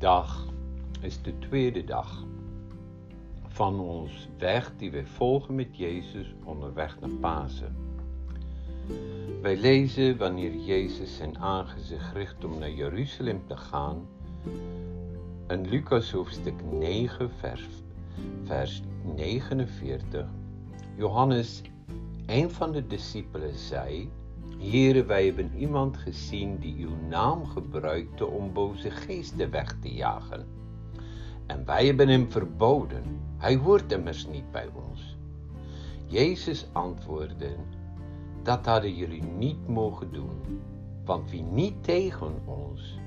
Vandaag is de tweede dag van ons weg die wij volgen met Jezus onderweg naar Pasen. Wij lezen wanneer Jezus zijn aangezicht richt om naar Jeruzalem te gaan. In Lucas hoofdstuk 9, vers, vers 49. Johannes, een van de discipelen, zei: Here, wij hebben iemand gezien die uw naam gebruikte om boze geesten weg te jagen. En wij hebben hem verboden. Hij hoort immers niet bij ons. Jezus antwoordde: Dat hadden jullie niet mogen doen, want wie niet tegen ons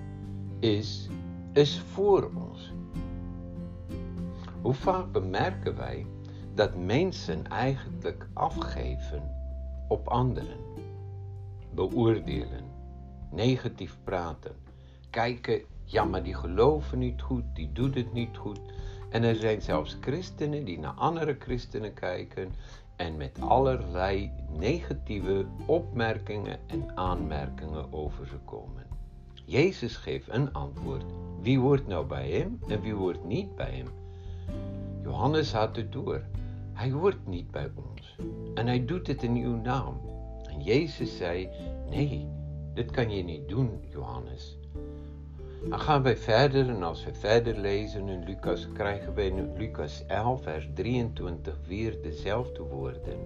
is, is voor ons. Hoe vaak bemerken wij dat mensen eigenlijk afgeven op anderen? Beoordelen, negatief praten, kijken, ja maar die geloven niet goed, die doet het niet goed. En er zijn zelfs christenen die naar andere christenen kijken en met allerlei negatieve opmerkingen en aanmerkingen over ze komen. Jezus geeft een antwoord. Wie wordt nou bij hem en wie wordt niet bij hem? Johannes had het door. Hij hoort niet bij ons. En hij doet het in uw naam. En Jezus zei: Nee, dit kan je niet doen, Johannes. Dan gaan wij verder en als we verder lezen in Lucas, krijgen wij in Lucas 11, vers 23 weer dezelfde woorden.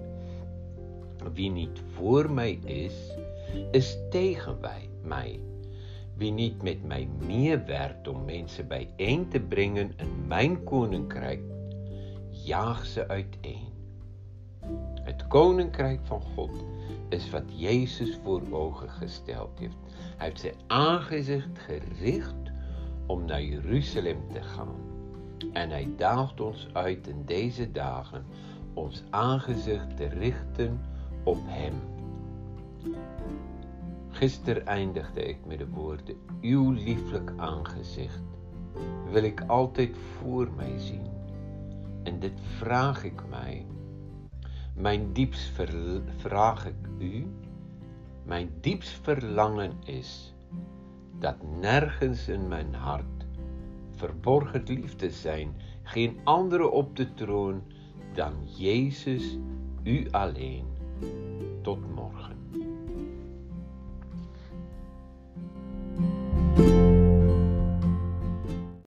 Wie niet voor mij is, is tegen mij. Wie niet met mij meewerkt om mensen bijeen te brengen in mijn koninkrijk, jaag ze uiteen. Het koninkrijk van God is wat Jezus voor ogen gesteld heeft. Hij heeft zijn aangezicht gericht om naar Jeruzalem te gaan. En hij daagt ons uit in deze dagen ons aangezicht te richten op Hem. Gisteren eindigde ik met de woorden: Uw lieflijk aangezicht wil ik altijd voor mij zien. En dit vraag ik mij mijn diepst vraag ik u, mijn diepst verlangen is dat nergens in mijn hart verborgen liefde zijn, geen andere op de troon dan Jezus, u alleen. Tot morgen.